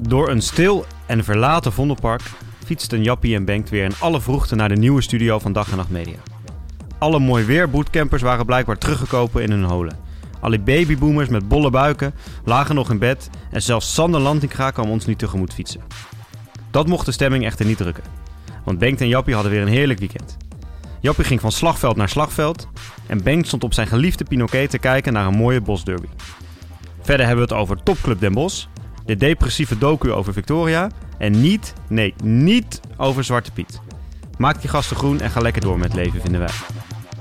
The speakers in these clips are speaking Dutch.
Door een stil en verlaten Vondelpark fietsten Jappie en Bengt weer in alle vroegte naar de nieuwe studio van Dag en Nacht Media. Alle mooi weer bootcampers waren blijkbaar teruggekomen in hun holen. Alle babyboomers met bolle buiken lagen nog in bed en zelfs Sander Lantinga kwam ons niet tegemoet fietsen. Dat mocht de stemming echter niet drukken, want Bengt en Jappie hadden weer een heerlijk weekend. Jappie ging van slagveld naar slagveld en Bengt stond op zijn geliefde Pinoquet te kijken naar een mooie bosderby. Verder hebben we het over Topclub Den Bosch, de depressieve docu over Victoria en niet, nee, niet over Zwarte Piet. Maak die gasten groen en ga lekker door met leven, vinden wij.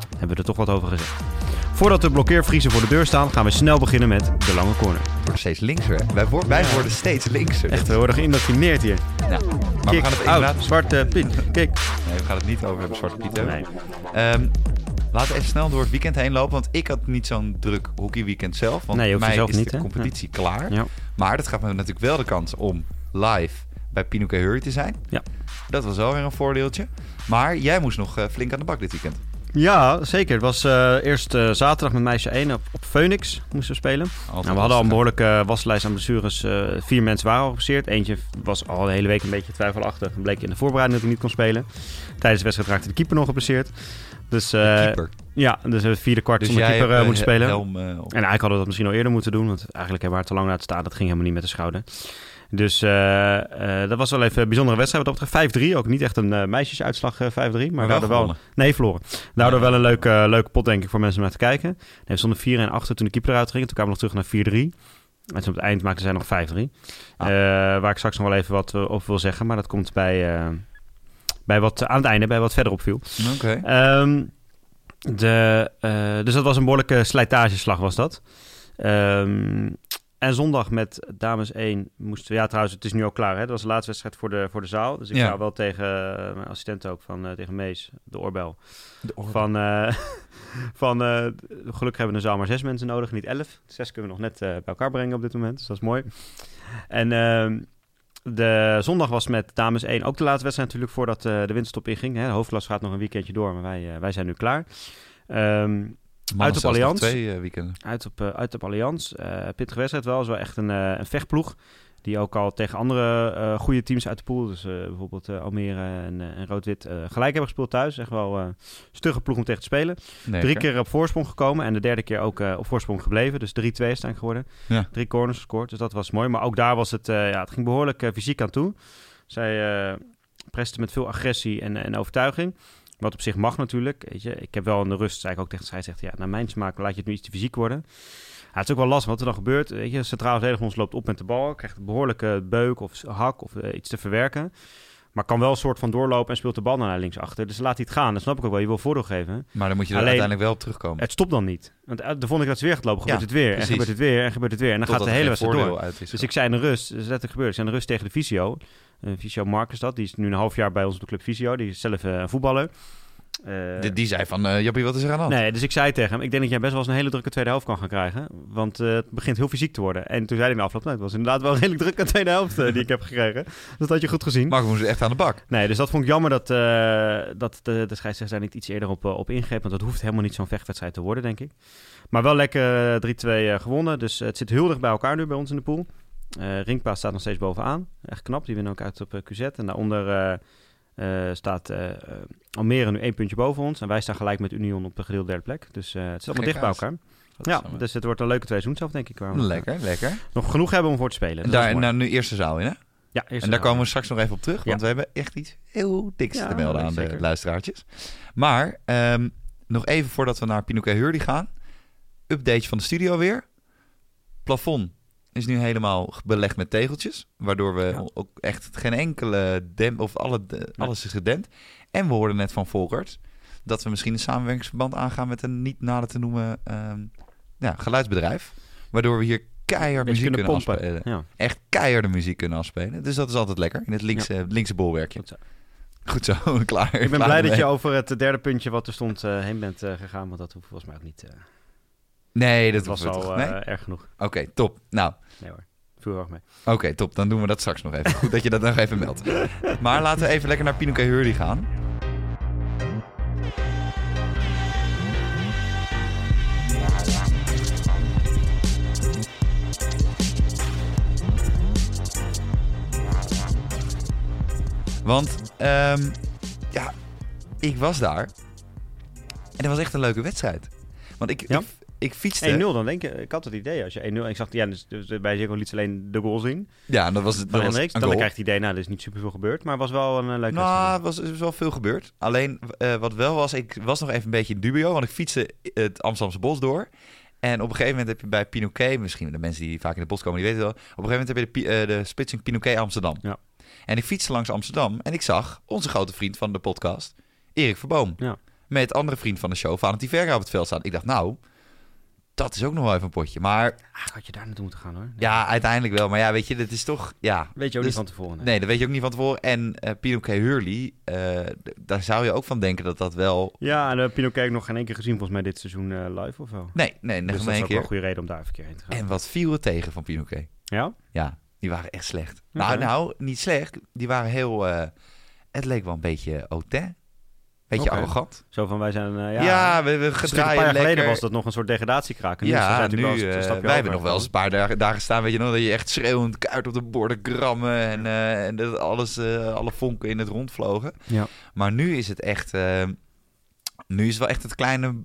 Hebben we er toch wat over gezegd. Voordat de blokkeervriezen voor de deur staan, gaan we snel beginnen met de lange corner. We worden steeds linkser. Wij, worden- wij worden steeds linkser. Echt, we worden geïndoctrineerd hier. Ja. Maar we gaan het out, inderdaad... Zwarte Piet. Kijk. Nee, we gaan het niet over hebben, Zwarte Piet hebben. Nee. Ehm, laten we even snel door het weekend heen lopen. Want ik had niet zo'n druk hockeyweekend zelf. Want Nee, voor mij is niet, de competitie klaar. Ja. Maar dat gaat me natuurlijk wel de kans om live bij Pinoquet Hurry te zijn. Ja. Dat was wel weer een voordeeltje. Maar jij moest nog eh, flink aan de bak dit weekend. Ja, zeker. Het was eh, eerst eh, zaterdag met meisje 1 op, op Phoenix moesten we spelen. Nou, we hadden al een behoorlijke uh, waslijst aan blessures. Eh, vier mensen waren al geblesseerd. Eentje was al de hele week een beetje twijfelachtig. En bleek in de voorbereiding dat hij niet kon spelen. Tijdens de wedstrijd raakte de keeper nog geblesseerd. Dus, eh, keeper. Ja, dus we vierde kwart Dus zonder keeper hebt, eh, eh, moeten spelen. helm, eh. En eigenlijk hadden we dat misschien al eerder moeten doen. Want eigenlijk hebben we haar te lang laten staan. Dat ging helemaal niet met de schouder. Dus eh, eh, dat was wel even een bijzondere wedstrijd. Wat dat betreft 5-3. Ook niet echt een eh, meisjesuitslag eh, 5-3. Maar we hadden wel... Nee, verloren. Daardoor Ja. wel een leuke, leuke pot, denk ik, voor mensen om naar te kijken. Nee, we stonden 4 en 8 toen de keeper eruit ging. Toen kwamen we nog terug naar 4-3. En toen op het eind maakten zij nog 5-3. Ah. Waar ik straks nog wel even wat over wil zeggen. Maar dat komt bij, bij wat, aan het einde, bij wat verder opviel. Oké. Ehm, de, dus dat was een behoorlijke slijtageslag, was dat. Ehm, en zondag met dames 1 moesten we... Ja, trouwens, het is nu al klaar. Hè? Dat was de laatste wedstrijd voor de, voor de zaal. Dus ik Ja. zou wel tegen eh, mijn assistent ook, van, eh, tegen Mees, de oorbel... De. Van, eh, van eh, gelukkig hebben we de zaal maar zes mensen nodig, niet elf. Zes kunnen we nog net bij elkaar brengen op dit moment, dus dat is mooi. En ehm, de zondag was met dames 1 ook de laatste wedstrijd natuurlijk voordat de winterstop inging. Hè. De hoofdklas gaat nog een weekendje door, maar wij, wij zijn nu klaar. Ehm, Mannen op zelfs nog Allianz. twee eh, weekenden. uit op, eh, uit op Allianz. Eh pittige wedstrijd wel. is wel echt een, eh, een vechtploeg. Die ook al tegen andere eh, goede teams uit de pool, dus eh, bijvoorbeeld eh, Almere en, eh, en Rood-Wit, eh, gelijk hebben gespeeld thuis. Echt wel eh stugge ploeg om tegen te spelen. Nee, Drie keer op voorsprong gekomen en de derde keer ook eh, op voorsprong gebleven. Dus 3-2 is het eigenlijk geworden. Ja. Drie corners gescoord, dus dat was mooi. Maar ook daar was het, eh, ja, het ging behoorlijk eh, fysiek aan toe. Zij eh presten met veel agressie en, en overtuiging. Wat op zich mag natuurlijk. Weet je. Ik heb wel in de rust, zei ik ook tegen de scheidsrechter, ja, naar mijn smaak laat je het nu iets te fysiek worden. Ja, het is ook wel lastig wat er dan gebeurt. Weet je, centraal verdediger ons loopt op met de bal, krijgt een behoorlijke beuk of hak of eh, iets te verwerken. Maar kan wel een soort van doorlopen en speelt de bal naar links achter. Dus laat hij het gaan. Dat snap ik ook wel. Je wil voordeel geven. Maar dan moet je er Alleen- uiteindelijk wel op terugkomen. Het stopt dan niet. Want de volgende keer dat ze weer gaat lopen, gebeurt Ja, het weer. En gebeurt het weer. En gebeurt het weer. En dan gaat de hele wedstrijd door. Dus ik zei in de rust, dat is letterlijk gebeurd. Ik zei in de rust tegen de Visio. Uh, Visio Marcus dat. Die is nu een half jaar bij ons op de club Visio. Die is zelf eh, een voetballer. Eh, die, die zei van, eh Jappie, wat is er aan de hand? Nee, dus ik zei tegen hem, ik denk dat jij best wel eens een hele drukke tweede helft kan gaan krijgen. Want eh, het begint heel fysiek te worden. En toen zei hij in de afloop, nou, het was inderdaad wel een redelijk drukke tweede helft eh, die ik heb gekregen. Dus dat had je goed gezien. Maar we moesten echt aan de bak. Nee, dus dat vond ik jammer dat, eh, dat de, de scheidsrechter daar niet iets eerder op, eh, op ingreep. Want dat hoeft helemaal niet zo'n vechtwedstrijd te worden, denk ik. Maar wel lekker eh, 3-2 eh, gewonnen. Dus eh, het zit heel dicht bij elkaar nu bij ons in de pool. Eh Rinkpa staat nog steeds bovenaan. Echt knap. Die winnen ook uit op eh, QZ. En daaronder eh, staat Almere nu één puntje boven ons. En wij staan gelijk met Union op de gedeelde derde plek. Dus het is allemaal dicht bij elkaar. Ja, dus het wordt een leuke twee af, denk ik. Waar Lekker, lekker. nog genoeg hebben om voor te spelen. En Dus daar, nou, nu eerste zaal in, hè? ja, En daar komen we straks nog even op terug, want Ja. we hebben echt iets heel diks Ja, te melden aan de luisteraartjes. Maar ehm, nog even voordat we naar Pinoquet Hurdy gaan. Update van de studio weer. Plafond is nu helemaal belegd met tegeltjes, waardoor we Ja. ook echt geen enkele dem of alle, de- alles is gedempt. En we hoorden net van Volkert dat we misschien een samenwerkingsverband aangaan met een niet nader te noemen ehm, ja, geluidsbedrijf, waardoor we hier keihard muziek kunnen, kunnen pompen. afspelen Ja, echt keiharde muziek kunnen afspelen. Dus dat is altijd lekker. In het linkse, linkse bolwerkje. goed zo. Goed zo, klaar. Ik ben Klaar blij dat je over het derde puntje wat er stond eh, heen bent eh, gegaan. Want dat hoeft volgens mij ook niet. eh, Nee, dat dat was al toch- eh, nee? erg genoeg. Oké, top. Nou, Nee hoor. Oké, top. Dan doen we dat straks nog even. Goed dat je dat nog even meldt. Maar laten we even lekker naar Pinoquet Hurley gaan. Want ehm, ja, ik was daar. En dat was echt een leuke wedstrijd. Want ik, Ja? ik, ik fietste... 1-0, dan denk je, ik had het idee, als je 1-0, ik zag, ja, dus, dus bij Ziggo liet ze alleen de goal zien Ja, en dat was, dat van was Hendricks. een Dan goal. krijg je het idee, nou, er is niet superveel gebeurd, maar het was wel een uh, leuke Nou, er was, er is wel veel gebeurd. Alleen eh, wat wel was, ik was nog even een beetje in dubio, want ik fietste het Amsterdamse bos door. En op een gegeven moment heb je bij Pinoquet, misschien de mensen die vaak in de bos komen, die weten het wel. Op een gegeven moment heb je de, eh, de splitsing Pinoquet Amsterdam. Ja. En ik fietste langs Amsterdam en ik zag onze grote vriend van de podcast, Erik Verboom. Ja. Met andere vriend van de show, Valentin Verga op het veld staan. Ik dacht, nou, dat is ook nog wel even een potje. Maar Ah, had je daar naartoe moeten gaan, hoor. Nee. ja, uiteindelijk wel. Maar ja, weet je, dat is toch, ja, Weet je ook dus- niet van tevoren. nee. Nee, dat weet je ook niet van tevoren. En eh Pinoquet Hurley, eh, daar zou je ook van denken dat dat wel... Ja, en uh, Pinocchio heb ik nog geen één keer gezien, volgens mij dit seizoen eh, live of wel. Nee, nee, nog dus maar dat is een keer. goede reden om daar even een keer heen te gaan. En wat viel er tegen van Pinoquet? Ja? Ja, die waren echt slecht. Nou, nou, niet slecht. Die waren heel... eh, het leek wel een beetje autain. Beetje arrogant. Zo van, wij zijn... eh, ja, Ja, we, we een stuk- een gedraaien paar jaar geleden was dat nog een soort degradatiekraak. En nu is Ja, nu, wel een eh, wij hebben nog wel eens een paar dagen, dagen staan, weet je nog, dat je echt schreeuwend kaart op de borden grammen en, eh, en dat alles, alle vonken in het rond vlogen. Ja. Maar nu is het echt, nu is het wel echt het kleine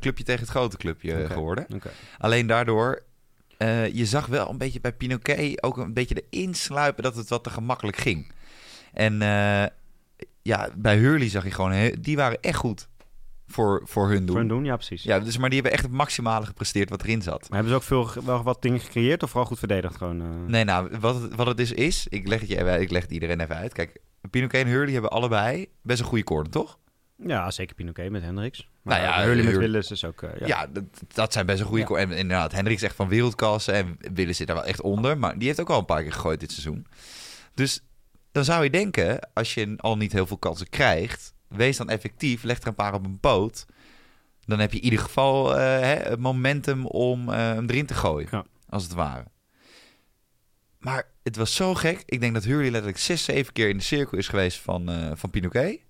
clubje tegen het grote clubje geworden. Oké. Alleen daardoor, eh, je zag wel een beetje bij Pinoquet ook een beetje erin sluipen dat het wat te gemakkelijk ging. En ja, bij Hurley zag je gewoon, die waren echt goed voor, voor hun doen. Voor hun doen, ja precies. Ja, dus, maar die hebben echt het maximale gepresteerd wat erin zat. Maar hebben ze ook veel, wel wat dingen gecreëerd of vooral goed verdedigd? Gewoon, eh? Nee, nou, wat het, wat het dus is, ik leg het, je even, ik leg het iedereen even uit. Kijk, Pinoquet en Hurley hebben allebei best een goede corner, toch? Ja, zeker Pinoquet met Hendricks. Maar Nou ja, Hurley met Willis is ook... eh, ja. Ja, dat, dat zijn best een goede Ja. En inderdaad, Hendrik is echt van wereldklasse en Willis zit daar wel echt onder. Maar die heeft ook al een paar keer gegooid dit seizoen. Dus dan zou je denken, als je al niet heel veel kansen krijgt, wees dan effectief, leg er een paar op een poot. Dan heb je in ieder geval eh, hè, het momentum om eh, hem erin te gooien, Ja. als het ware. Maar het was zo gek. Ik denk dat Hurley letterlijk zes, zeven keer in de cirkel is geweest van, eh, van Pinoquet.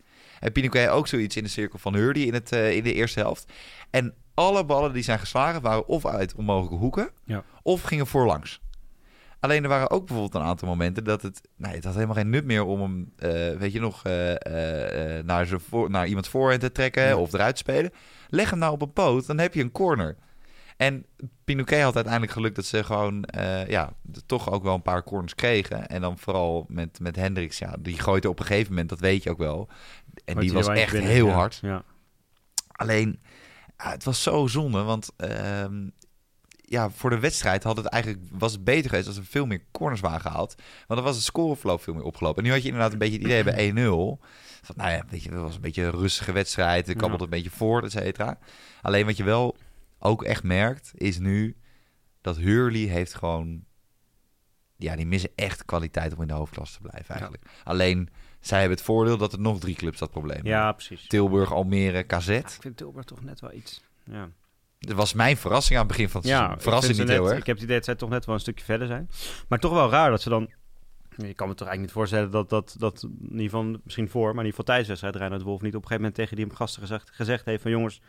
En Pinoquet ook zoiets in de cirkel van Hurley in, het, in de eerste helft. En alle ballen die zijn geslagen waren of uit onmogelijke hoeken, Ja. of gingen voorlangs. Alleen er waren ook bijvoorbeeld een aantal momenten dat het... Nee, het had helemaal geen nut meer om hem, eh, weet je nog, eh, eh, naar, zijn voor, naar iemands voorhand te trekken Ja. of eruit te spelen. Leg hem nou op een poot, dan heb je een corner. En Pinoquet had uiteindelijk geluk dat ze gewoon ja, toch ook wel een paar corners kregen. En dan vooral met, met Hendricks, ja, die gooit er op een gegeven moment, dat weet je ook wel. En die was echt heel ja. hard. Ja. Alleen, het was zo zonde, want ehm, ja, voor de wedstrijd had het eigenlijk, was het beter geweest als er veel meer corners waren gehaald. Want dan was het scoreverloop veel meer opgelopen. En nu had je inderdaad een beetje het idee bij 1-0. Van, nou ja, weet je, het was een beetje een rustige wedstrijd. Het kabbelde een beetje voort, et cetera. Alleen wat je wel ook echt merkt, is nu dat Hurley heeft gewoon... Ja, die missen echt kwaliteit om in de hoofdklasse te blijven eigenlijk. Alleen, zij hebben het voordeel dat er nog drie clubs dat probleem hebben. ja, precies. Tilburg, Almere, Ja, KZ. ik vind Tilburg toch net wel iets... Ja, Dat was mijn verrassing aan het begin van het ja seizoen. ik Verrassing niet heel net- erg. Ik heb het idee dat zij toch net wel een stukje verder zijn. Maar toch wel raar dat ze dan... Je kan me toch eigenlijk niet voorstellen dat, dat, dat in ieder geval, misschien voor, maar in ieder geval tijdens de wedstrijd Reinhard Wolf niet op een gegeven moment tegen die gasten gezegd, gezegd heeft van jongens,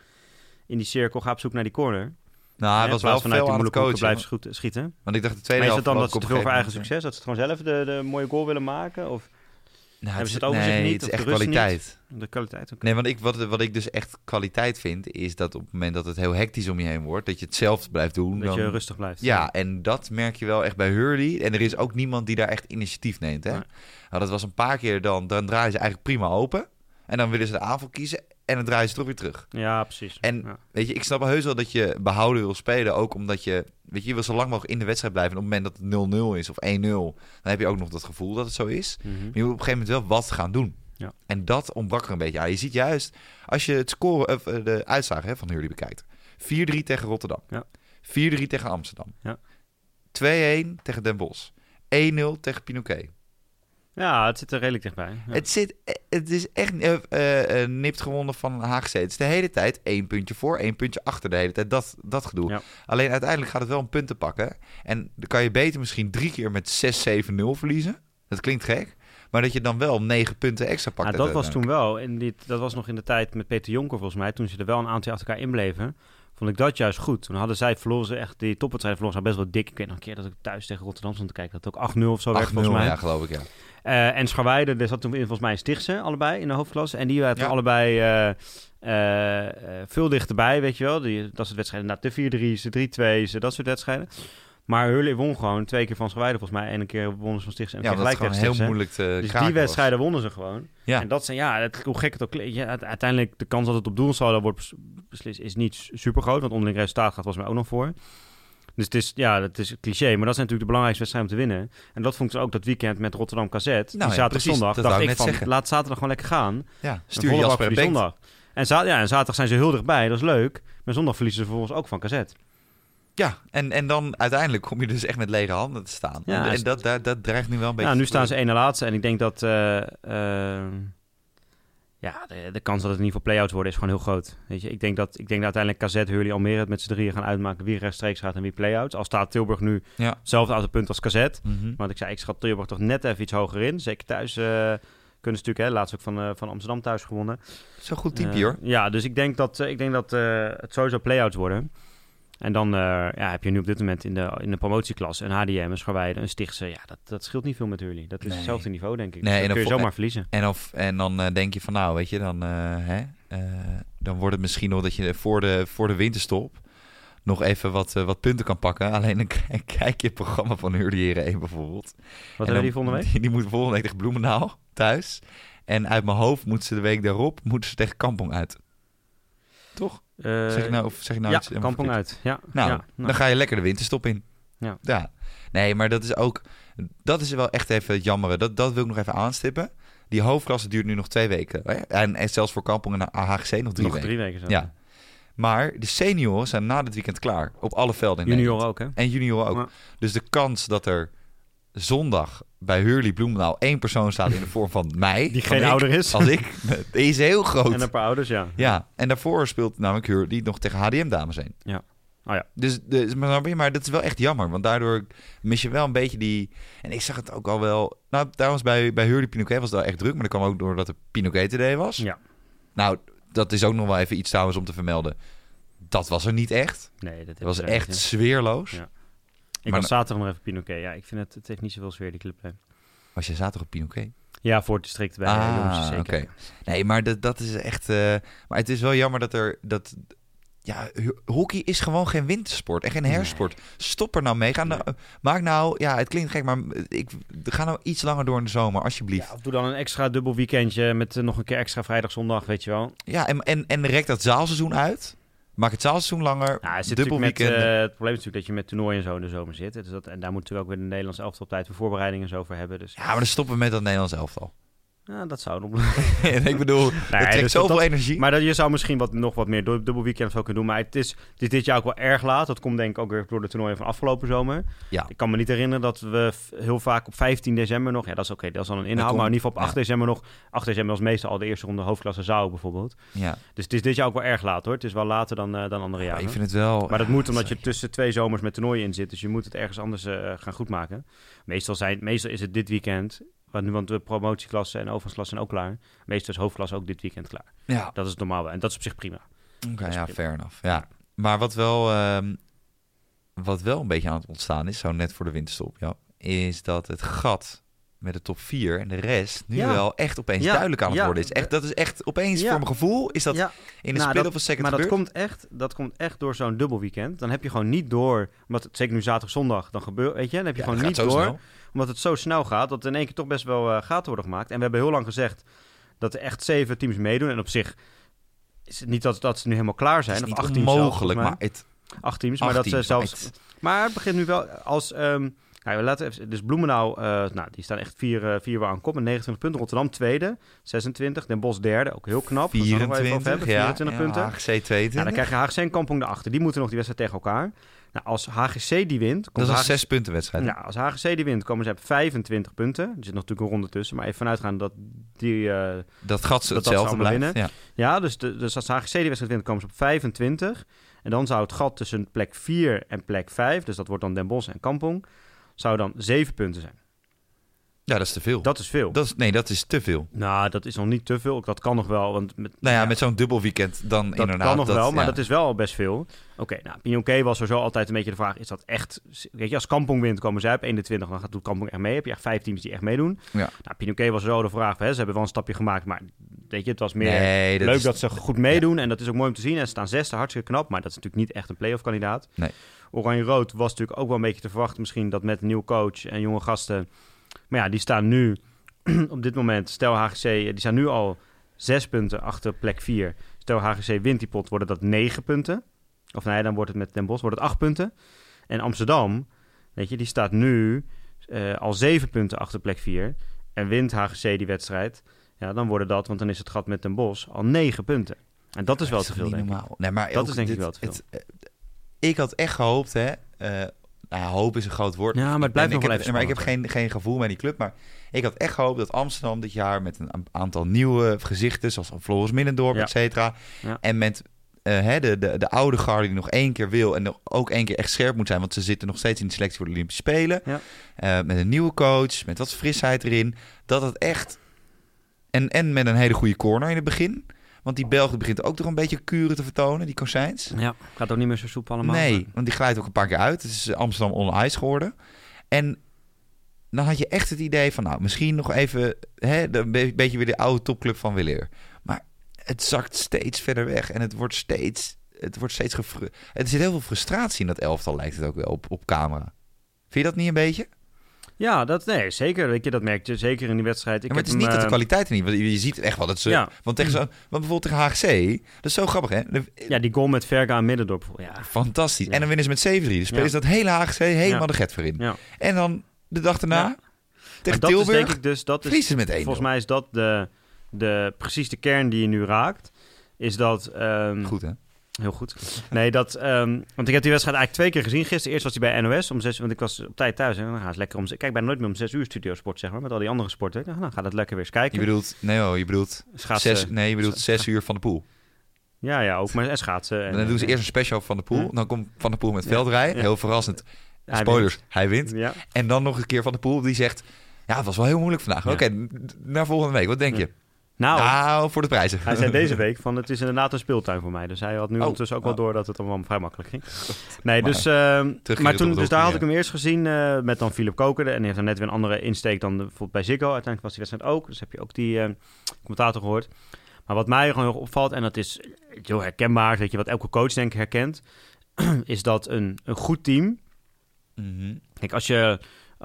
in die cirkel ga op zoek naar die corner. Nou, hij was wel van uit veel die aan het moeilijke coachen. blijven schieten-. Want ik dacht de Maar tweede is helft... het dan dat ze ik te veel voor eigen succes, dat ze het gewoon zelf de, de mooie goal willen maken? Of Nou, Hebben ze het overzicht nee, niet, het is de echt rust kwaliteit. de kwaliteit? ook? Nee, want ik, wat, wat ik dus echt kwaliteit vind, is dat op het moment dat het heel hectisch om je heen wordt, dat je hetzelfde blijft doen. dat dan- je rustig blijft. Ja, en dat merk je wel echt bij Hurley. En er is ook niemand die daar echt initiatief neemt. Hè? Nou, dat was een paar keer, dan, dan draaien ze eigenlijk prima open. En dan willen ze de aanval kiezen en dan draaien ze toch weer terug. Ja, precies. En ja. Weet je, ik snap heus wel dat je behouden wil spelen. Ook omdat je, weet je, je wil zo lang mogelijk in de wedstrijd blijven. En op het moment dat het 0-0 is of 1-0, dan heb je ook nog dat gevoel dat het zo is. Mhm. Maar je moet op een gegeven moment wel wat gaan doen. Ja. En dat ontbrak er een beetje aan. Je ziet juist, als je het scoren, of eh, de uitslagen hè, van Hurley bekijkt. 4-3 tegen Rotterdam. Ja. 4-3 tegen Amsterdam. Ja. 2-1 tegen Den Bosch. 1-0 tegen Pinoquet. Ja, het zit er redelijk dichtbij. Ja. Het, zit, het is echt eh, eh, eh, nipt gewonnen van HGC. Het is de hele tijd één puntje voor, één puntje achter de hele tijd. Dat, dat gedoe. Ja. Alleen uiteindelijk gaat het wel om punten pakken. En dan kan je beter misschien drie keer met 6-7-0 verliezen. Dat klinkt gek. Maar dat je dan wel negen punten extra pakt. Ja, dat was toen wel. Die, dat was nog in de tijd met Peter Jonker volgens mij. Toen ze er wel een aantal achter elkaar inbleven. Vond ik dat juist goed. Toen hadden zij verloren ze echt, die topwedstrijd verloren ze best wel dik. Ik weet nog een keer dat ik thuis tegen Rotterdam stond te kijken. Dat het ook 8-0 of zo werd 8-0, volgens mij. ja, geloof ik, ja. Eh, en Scharweide, er zat toen volgens mij een Stichtse, allebei in de hoofdklasse. En die waren Ja. allebei eh, eh, eh, veel dichterbij, weet je wel. Die, dat soort wedstrijden, nou, de 4-3's, de 3-2's, dat soort wedstrijden. Maar Hurley won gewoon twee keer van Scharweide volgens mij. En een keer wonnen ze van Stichtse en Ja, dat is gewoon heel moeilijk te Dus kraken die was. wedstrijden wonnen ze gewoon. Ja. En dat zijn, ja, het, hoe gek het ook klinkt. Ja, uiteindelijk de kans dat het op doelsaldo wordt bes- beslist is niet super groot. Want onderling resultaat gaat volgens mij ook nog voor. Dus het is, ja, dat is een cliché. Maar dat zijn natuurlijk de belangrijkste wedstrijden om te winnen. En dat vond ik dus ook dat weekend met Rotterdam KZ. die ja, zaterdag precies, zondag. dat dacht ik van, zeggen. laat zaterdag gewoon lekker gaan. Ja, stuur Jasper die zondag. En, ja, en zaterdag zijn ze heel dichtbij. Dat is leuk. Maar zondag verliezen ze vervolgens ook van KZ. Ja, en, en dan uiteindelijk kom je dus echt met lege handen te staan. Ja, en en dat, dat, dat dreigt nu wel een beetje nu staan ze één na laatste. En ik denk dat... eh, eh, ja, de, de kans dat het in ieder geval play-outs worden is gewoon heel groot. Weet je, ik denk dat, ik denk dat uiteindelijk KZ, Hurley, Almere het met z'n drieën gaan uitmaken wie rechtstreeks gaat en wie play-outs. Al staat Tilburg nu Ja. hetzelfde aantal punten als KZ. Mhm. Want ik zei, ik schat Tilburg toch net even iets hoger in. Zeker thuis eh, kunnen ze natuurlijk, hè, laatst ook van, eh, van Amsterdam thuis gewonnen. Zo'n goed type, hoor. Ja, dus ik denk dat, ik denk dat het sowieso play-outs worden. En dan eh, ja, heb je nu op dit moment in de, in de promotieklasse een HDM, een Scharweide, een Stichtse. Ja, dat, dat scheelt niet veel met Hurley. Dat is Nee. hetzelfde niveau, denk ik. Nee, Dus kun je zomaar verliezen. En, of, en dan eh, denk je van, nou, weet je, dan, eh, hè, dan wordt het misschien nog dat je voor de, voor de winterstop nog even wat, wat punten kan pakken. Alleen dan kijk je het programma van Hurley Heren 1 bijvoorbeeld. Wat En hebben die volgende week? Die, die moet volgende week tegen Bloemendaal thuis. En uit mijn hoofd moeten ze de week daarop moeten ze tegen Kampong uit. Toch? Eh, Zeg ik nou, of zeg ik nou ja, iets Kampong uit. Ja, Nou, ja, nou. dan ga je lekker de winterstop in. Ja. Nee, maar dat is ook... Dat is wel echt even het jammere. Dat, dat wil ik nog even aanstippen. Die hoofdklasse duurt nu nog twee weken. hè? En, en zelfs voor Kampong en AHGC nog drie nog weken. drie weken zo. Ja. Maar de senioren zijn na dit weekend klaar. Op alle velden in Junior Nederland. ook, hè? En junior ook. Ja. Dus de kans dat er zondag bij Hurley Bloemendaal één persoon staat in de vorm van mij... Die geen ik, ouder is. Als ik, die is heel groot. En een paar ouders, ja. Ja, en daarvoor speelt namelijk Hurley nog tegen HDM-dames heen. Ja. Oh ja. Dus, dus maar, maar dat is wel echt jammer, want daardoor mis je wel een beetje die... En ik zag het ook al wel... Nou, trouwens, bij, bij Hurley Pinoquet was het wel echt druk, maar dat kwam ook doordat er Pinoquet today was. Ja. Nou, dat is ook nog wel even iets trouwens om te vermelden. Dat was er niet echt. Nee, dat was echt niet, sfeerloos. Ja. Ik maar- was zaterdag nog even Pinoquet. Ja, ik vind het, het heeft niet zoveel sfeer, die club. Was je zaterdag op Pinoquet? Ja, voor het district bij ah, jongens zeker. Nee, maar dat, dat is echt... eh, maar het is wel jammer dat er... Dat, ja, ho- hockey is gewoon geen wintersport en geen hersport. Stop er nou mee. Ga nou, maak nou... Ja, het klinkt gek, maar ik, ga nou iets langer door in de zomer, alsjeblieft. Ja, of doe dan een extra dubbel weekendje met eh, nog een keer extra vrijdag, zondag, weet je wel. Ja, en, en, en rek dat zaalseizoen uit. Maak het zaalseizoen langer. Nou, het, dubbel weekend. eh, het probleem is natuurlijk dat je met toernooien en zo in de zomer zit. Dus dat, en daar moeten we ook weer de Nederlandse elftal op tijd voor voorbereidingen en zo voor hebben. Dus ja, maar dan stoppen we met dat Nederlands elftal. Ja, dat zou en ik bedoel, het trekt dus zoveel dat- energie. Maar dat, je zou misschien wat, nog wat meer dubbel weekend zo kunnen doen. Maar het is, het is dit jaar ook wel erg laat. Dat komt denk ik ook weer door de toernooien van afgelopen zomer. Ja. Ik kan me niet herinneren dat we heel vaak op 15 december nog... Ja, dat is oké, dat is dan een inhoud. komt- maar in ieder geval op 8 ja. december nog... 8 december was meestal al de eerste ronde hoofdklasse Zou bijvoorbeeld. ja. Dus het is dit jaar ook wel erg laat hoor. Het is wel later dan, eh, dan andere jaren. ik vind het wel... Maar dat moet omdat je tussen twee zomers met toernooien in zit. Dus je moet het ergens anders eh, gaan goedmaken. Meestal, zijn, meestal is het dit weekend. Want, nu- want de promotieklasse en overgangsklasse zijn ook klaar. Meestal is hoofdklasse ook dit weekend klaar. Ja, Dat is normaal. En dat is op zich prima. Oké, ja, prima. fair enough. Ja. Maar wat wel, ehm, wat wel een beetje aan het ontstaan is, zo net voor de winterstop, ja, is dat het gat met de top 4 en de rest nu Ja. wel echt opeens Ja, duidelijk aan het ja. worden is. Echt, dat is echt opeens voor mijn gevoel is dat ja, in de Nou, split of a second maar dat komt, echt, dat komt echt door zo'n dubbel weekend. Dan heb je gewoon niet door, omdat het zeker nu zaterdag, zondag, dan gebeurt, weet je, dan heb je gewoon niet door, snel. omdat het zo snel gaat, dat in één keer toch best wel eh, gaten worden gemaakt. En we hebben heel lang gezegd dat er echt zeven teams meedoen. En op zich is het niet dat, dat ze nu helemaal klaar Het zijn. is of niet acht teams zelfs, onmogelijk, volgens maar het, acht teams, acht maar dat teams, maar zelfs. het- Maar het begint nu wel als. ehm nou, we laten even, dus Bloemendaal, eh, nou, die staan echt vier, eh, vier waar aan kop met 29 punten. Rotterdam tweede, 26. Den Bosch derde, ook heel knap. Dat zullen we nog wel even over 24, hebben, ja, 24 ja, punten. HGC 22. Ja, dan krijg je HGC en Kampong de achter. Die moeten nog die wedstrijd tegen elkaar. Nou, als HGC die wint... Dat komt is een HGC zes punten wedstrijd. Ja, als HGC die wint, komen ze op 25 punten. Er zit nog natuurlijk een ronde tussen. Maar even vanuitgaan dat die... eh, Dat gat dat ze hetzelfde blijft. Ja. ja, dus, de, dus als HGC die wedstrijd wint, komen ze op 25. En dan zou het gat tussen plek 4 en plek 5... dus dat wordt dan Den Bosch en Kampong... zou dan 7 punten zijn. ja, dat is te veel. Dat is veel. Dat is, nee, dat is te veel. Nou, dat is nog niet te veel. Dat kan nog wel. Want met, Nou ja, met zo'n dubbel weekend dan dat inderdaad. kan nog wel, maar ja. dat is wel al best veel. Oké, nou, Pinoquet was zo altijd een beetje de vraag: is dat echt. Weet je, als Kampong wint, komen zij op 21, dan gaat doet Kampong echt mee. Heb je echt vijf teams die echt meedoen. Ja. Nou, Pinoquet was zo de vraag: hè, ze hebben wel een stapje gemaakt, maar weet je, het was meer. Nee, dat Leuk is- dat ze goed meedoen en dat is ook mooi om te zien. En ze staan zesde, hartstikke knap, maar dat is natuurlijk niet echt een playoff kandidaat. Nee. Oranje-Rood was natuurlijk ook wel een beetje te verwachten, misschien dat met een nieuwe coach en jonge gasten. Maar ja, die staan nu op dit moment, stel HGC, die staan nu al zes punten achter plek 4. Stel HGC wint die pot, worden dat negen punten. Of nee, dan wordt het met Den Bosch, wordt het acht punten. En Amsterdam, weet je, die staat nu eh, al zeven punten achter plek 4. En wint HGC die wedstrijd, ja, dan worden dat, want dan is het gat met Den Bosch al negen punten. En dat is wel Dat te veel, niet denk ik. normaal. Nee, maar Dat is denk ik wel te veel. het, eh, ik had echt gehoopt, hè. eh, nou hoop is een groot woord. Ja, maar het Ik blijft ben- nog ik wel heb, even Maar ik heb geen, geen gevoel met die club. Maar ik had echt gehoopt dat Amsterdam dit jaar met een aantal nieuwe gezichten, zoals Floris Minnendorp, Ja. et cetera. Ja. En met eh, hè, de, de, de oude garde die nog één keer wil en nog ook één keer echt scherp moet zijn, want ze zitten nog steeds in de selectie voor de Olympische Spelen. Ja. Eh, met een nieuwe coach, met wat frisheid erin. Dat het echt. En, en met een hele goede corner in het begin. Want die Belgen begint ook toch een beetje kuren te vertonen, die Kozijns. Ja, gaat ook niet meer zo soep allemaal. Nee, want die glijdt ook een paar keer uit. Het is Amsterdam on ice geworden. En dan had je echt het idee van, nou, misschien nog even hè, een be- beetje weer de oude topclub van Willeer. Maar het zakt steeds verder weg en het wordt steeds, het wordt steeds gefru- Er zit heel veel frustratie in dat elftal, lijkt het ook wel op, op camera. Vind je dat niet een beetje? Ja, dat, nee, zeker. Weet je, dat merk je zeker in die wedstrijd. Ik Ja, maar het is niet dat de eh, kwaliteit er niet... Want je ziet echt wel dat ze... Ja. Want, tegen zo, want bijvoorbeeld tegen HGC, dat is zo grappig, hè? De- Ja, die goal met Verga en Middendorp. Ja, Fantastisch. Ja. En dan winnen ze met 7-3. Dus spelen ze dat hele HGC helemaal de get voor in. ja. En dan de dag daarna tegen dat is Tilburg denk ik dus, dat is, verliezen ze met 1 volgens mij is dat de, de, precies de kern die je nu raakt. Is dat... ehm, Goed, hè? Heel goed. Nee, dat... ehm, want ik heb die wedstrijd eigenlijk twee keer gezien. Gisteren eerst was hij bij NOS om zes... Want ik was op tijd thuis. En dan gaan ze lekker om... Ik kijk bijna nooit meer om zes uur studio sport, zeg maar. Met al die andere sporten. Ik dacht, nou, gaat het lekker weer eens kijken. Je bedoelt... Nee, oh, je bedoelt... Schaatsen. Zes, nee, je bedoelt zes uur van de pool. Ja, ja, ook. Maar en schaatsen. En, dan doen ze eerst een special van de pool. Dan komt Van de Poel met veldrijden. Ja. Heel verrassend. Hij Spoilers, hij wint. Ja. En dan nog een keer Van de Poel die zegt... Ja, het was wel heel moeilijk vandaag. Ja. Oké, naar volgende week. Wat denk je? Nou, Nou, voor de prijzen. hij zei deze week van het is inderdaad een speeltuin voor mij. Dus hij had nu Oh. ondertussen ook wel Oh. door dat het allemaal vrij makkelijk ging. Nee, Maar dus, ehm, maar toen, dus daar had ik hem eerst gezien eh, met dan Philip Koker. En die heeft dan net weer een andere insteek dan de- bijvoorbeeld bij Ziggo. Uiteindelijk was die wedstrijd ook. Dus heb je ook die eh, commentator gehoord. Maar wat mij gewoon heel erg opvalt, en dat is heel herkenbaar, weet je, wat elke coach denk ik herkent, is dat een, een goed team Mhm. Kijk, als, je,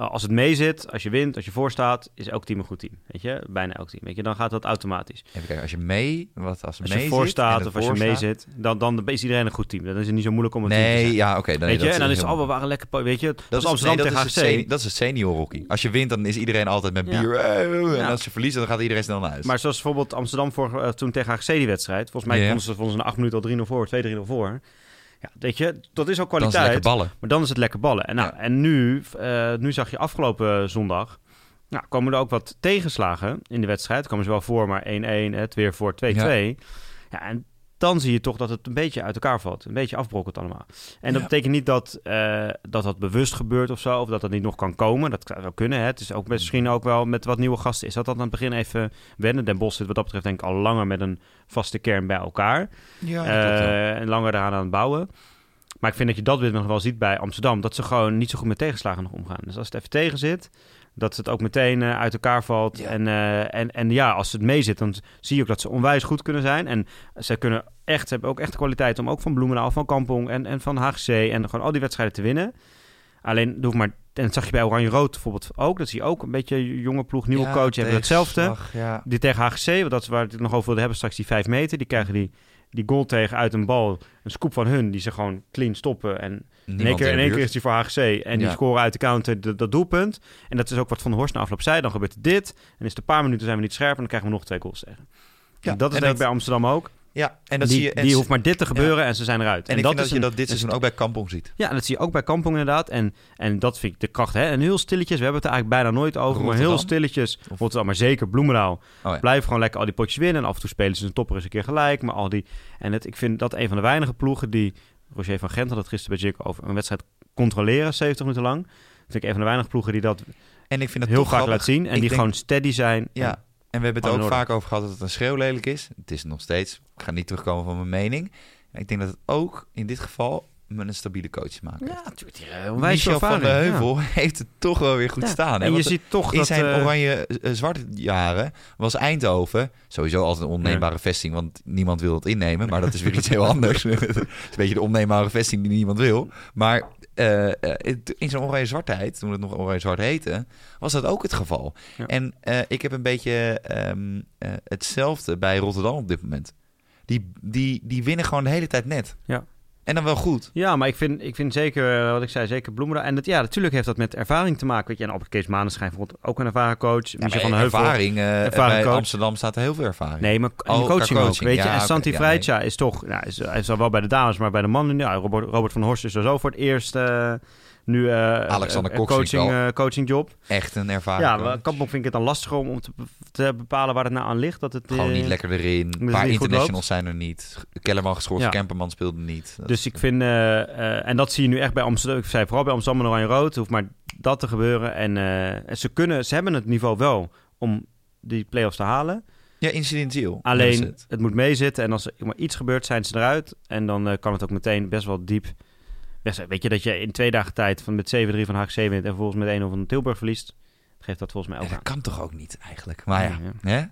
als het mee zit, als je wint, als je voor staat, is elk team een goed team. Weet je, bijna elk team. Weet je, dan gaat dat automatisch. Even kijken, als je mee... Wat, als Als mee je voor zit en staat het of als je mee zit, dan, dan is iedereen een goed team. Dan is het niet zo moeilijk om een team te Nee, zijn. ja, oké. dan- weet je, en dan is het we waren lekker, weet je, dat, Dat is Amsterdam nee, tegen is seni- dat is het senior hockey. Als je wint, dan is iedereen altijd met bier. eh, En Ja. als je verliest, dan gaat iedereen snel naar huis. Maar zoals bijvoorbeeld Amsterdam voor, eh, toen tegen HGC die wedstrijd. Volgens mij Ja. vonden ze, vonden ze na acht minuten al 3-0 voor, 2-3-0 voor. Ja, weet je, dat is ook is kwaliteit. Maar dan is het lekker ballen. En, nou, Ja. en nu, eh, nu zag je afgelopen zondag... Nou, komen er ook wat tegenslagen in de wedstrijd. Komen ze wel voor, maar 1-1, het weer voor 2-2. Ja. en dan zie je toch dat het een beetje uit elkaar valt. Een beetje afbrokkelt allemaal. En dat Ja. betekent niet dat, eh, dat dat bewust gebeurt of zo. Of dat dat niet nog kan komen. Dat zou wel kunnen. Hè. Het is ook misschien ook wel met wat nieuwe gasten. Is dat dat aan het begin even wennen? Den Bosch zit wat dat betreft denk ik al langer met een vaste kern bij elkaar. Ja, Eh, en langer eraan aan het bouwen. Maar ik vind dat je dat weer nog wel ziet bij Amsterdam. Dat ze gewoon niet zo goed met tegenslagen nog omgaan. Dus als het even tegen zit, dat het ook meteen eh, uit elkaar valt. Ja. En, eh, en, en ja, als het mee zit, dan zie je ook dat ze onwijs goed kunnen zijn. En ze kunnen echt, ze hebben ook echt de kwaliteit om ook van Bloemendaal, van Kampong en, en van HGC en gewoon al die wedstrijden te winnen. Alleen, doe maar, en dat zag je bij Oranje-Rood bijvoorbeeld ook. Dat zie je ook een beetje jonge ploeg, nieuwe coach, hebben hetzelfde. Ja. Die tegen HGC, want dat is waar ik het nog over wilde hebben, straks die vijf meter. Die krijgen die, die goal tegen uit een bal. Een scoop van hun, die ze gewoon clean stoppen. En in één keer, in één keer is die voor HGC. En die Ja. scoren uit de counter dat, dat doelpunt. En dat is ook wat Van de Horst na afloop zei. Dan gebeurt dit. En is het een paar minuten zijn we niet scherp. En dan krijgen we nog twee goals tegen. Ja, En dat is en denk ik dat- bij Amsterdam ook. Ja, en dat die zie je. En, die hoeft maar dit te gebeuren en ze zijn eruit. en ik vind dat is je een- dat dit seizoen ook bij Kampong ziet. Ja, en dat zie je ook bij Kampong inderdaad. En, en dat vind ik de kracht. Hè? En heel stilletjes, we hebben het er eigenlijk bijna nooit over. Maar heel stilletjes, Of- Rotterdam, maar zeker Bloemendaal. Oh ja. Blijven gewoon lekker al die potjes winnen. En af en toe spelen ze een topper eens een keer gelijk. Maar al die... En het, ik vind dat een van de weinige ploegen die... Roger van Gent had het gisteren bij Jik over een wedstrijd controleren, 70 minuten lang. Dat vind ik een van de weinige ploegen die dat En ik vind het heel grappig. laat zien. En Ik die denk- gewoon steady zijn. Ja, En- we hebben het ook vaak over gehad dat het een schreeuwlelijk is. Het is nog steeds. Ik ga niet terugkomen van mijn mening. Ik denk dat het ook in dit geval met een stabiele coach maken. Ja, natuurlijk. Onwijs Michel van de ja. Heuvel heeft het toch wel weer goed Ja, staan. hè? En je ziet toch in dat... zijn eh, oranje-zwarte jaren was Eindhoven sowieso altijd een onneembare vesting, want niemand wil het innemen. Maar dat is weer iets heel anders. het is een beetje de onneembare vesting die niemand wil. Maar eh, eh, in zijn oranje-zwartheid, toen het nog oranje-zwart heette, was dat ook het geval. En eh, ik heb een beetje ehm, eh, hetzelfde bij Rotterdam op dit moment. Die, die, die winnen gewoon de hele tijd net. Ja. En dan wel goed. Ja, maar ik vind, ik vind zeker, eh, wat ik zei, zeker Bloemendaal. En dat, ja, natuurlijk heeft dat met ervaring te maken. Weet je, en op Kees Maneschijn bijvoorbeeld ook een ervaren coach. Ja, van Heuvel. ervaring, eh, ervaren bij coach. Amsterdam staat er heel veel ervaring. Nee, maar Oh, coaching, qua ook, coaching. weet je. En Santi ja, Freitja is toch, nou, is, hij is al wel bij de dames, maar bij de mannen. Ja, Robert, Robert van Horst is er zo voor het eerst eh, nu eh Alexander eh, Cox coaching, eh, coaching job. Echt een ervaring. Ja, coach. Kampong vind ik het dan lastig om, om te, te bepalen waar het nou aan ligt. Dat het, Gewoon niet lekker erin. Een paar internationals zijn er niet. Kellerman geschorst, Ja. Kemperman speelde niet. Dat Dus ik vind, en dat zie je nu echt bij Amsterdam. Ik zei vooral bij Amsterdam en Oranje-Rood. hoeft maar dat te gebeuren. En, en ze kunnen, ze hebben het niveau wel om die play-offs te halen. Ja, incidentieel. Alleen, het. het. moet meezitten. En als er maar iets gebeurt, zijn ze eruit. En dan kan het ook meteen best wel diep Weet je dat je in twee dagen tijd van met 7-3 van HGC wint... en vervolgens met 1-0 van Tilburg verliest? Geeft dat volgens mij Ja, ook dat aan. kan toch ook niet eigenlijk. Maar ja?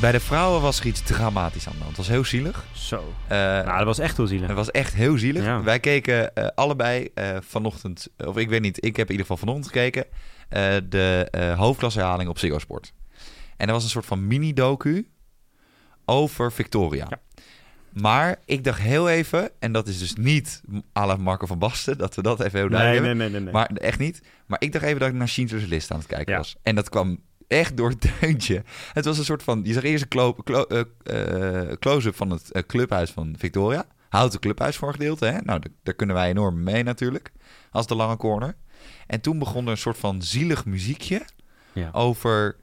Bij de vrouwen was er iets dramatisch aan de hand. Het was heel zielig. Zo. Eh, Nou, dat was echt heel zielig. Het was echt heel zielig. Ja. Wij keken eh, allebei eh, vanochtend, of ik weet niet, ik heb in ieder geval vanochtend gekeken, de eh hoofdklasherhaling op Ziggo Sport. En er was een soort van mini-docu over Victoria. Ja. Maar ik dacht heel even, en dat is dus niet à la Marco van Basten, dat we dat even heel Nee, duidelijk nee, nee, nee. nee. Maar echt niet. Maar ik dacht even dat ik naar Schindler's List aan het kijken Ja. was. En dat kwam echt door het deuntje. Het was een soort van... Je zag eerst een eh, eh, close-up van het eh, clubhuis van Victoria. Houten clubhuis voor een gedeelte. Hè? Nou, daar, daar kunnen wij enorm mee natuurlijk. Als de lange corner. En toen begon er een soort van zielig muziekje... Ja. over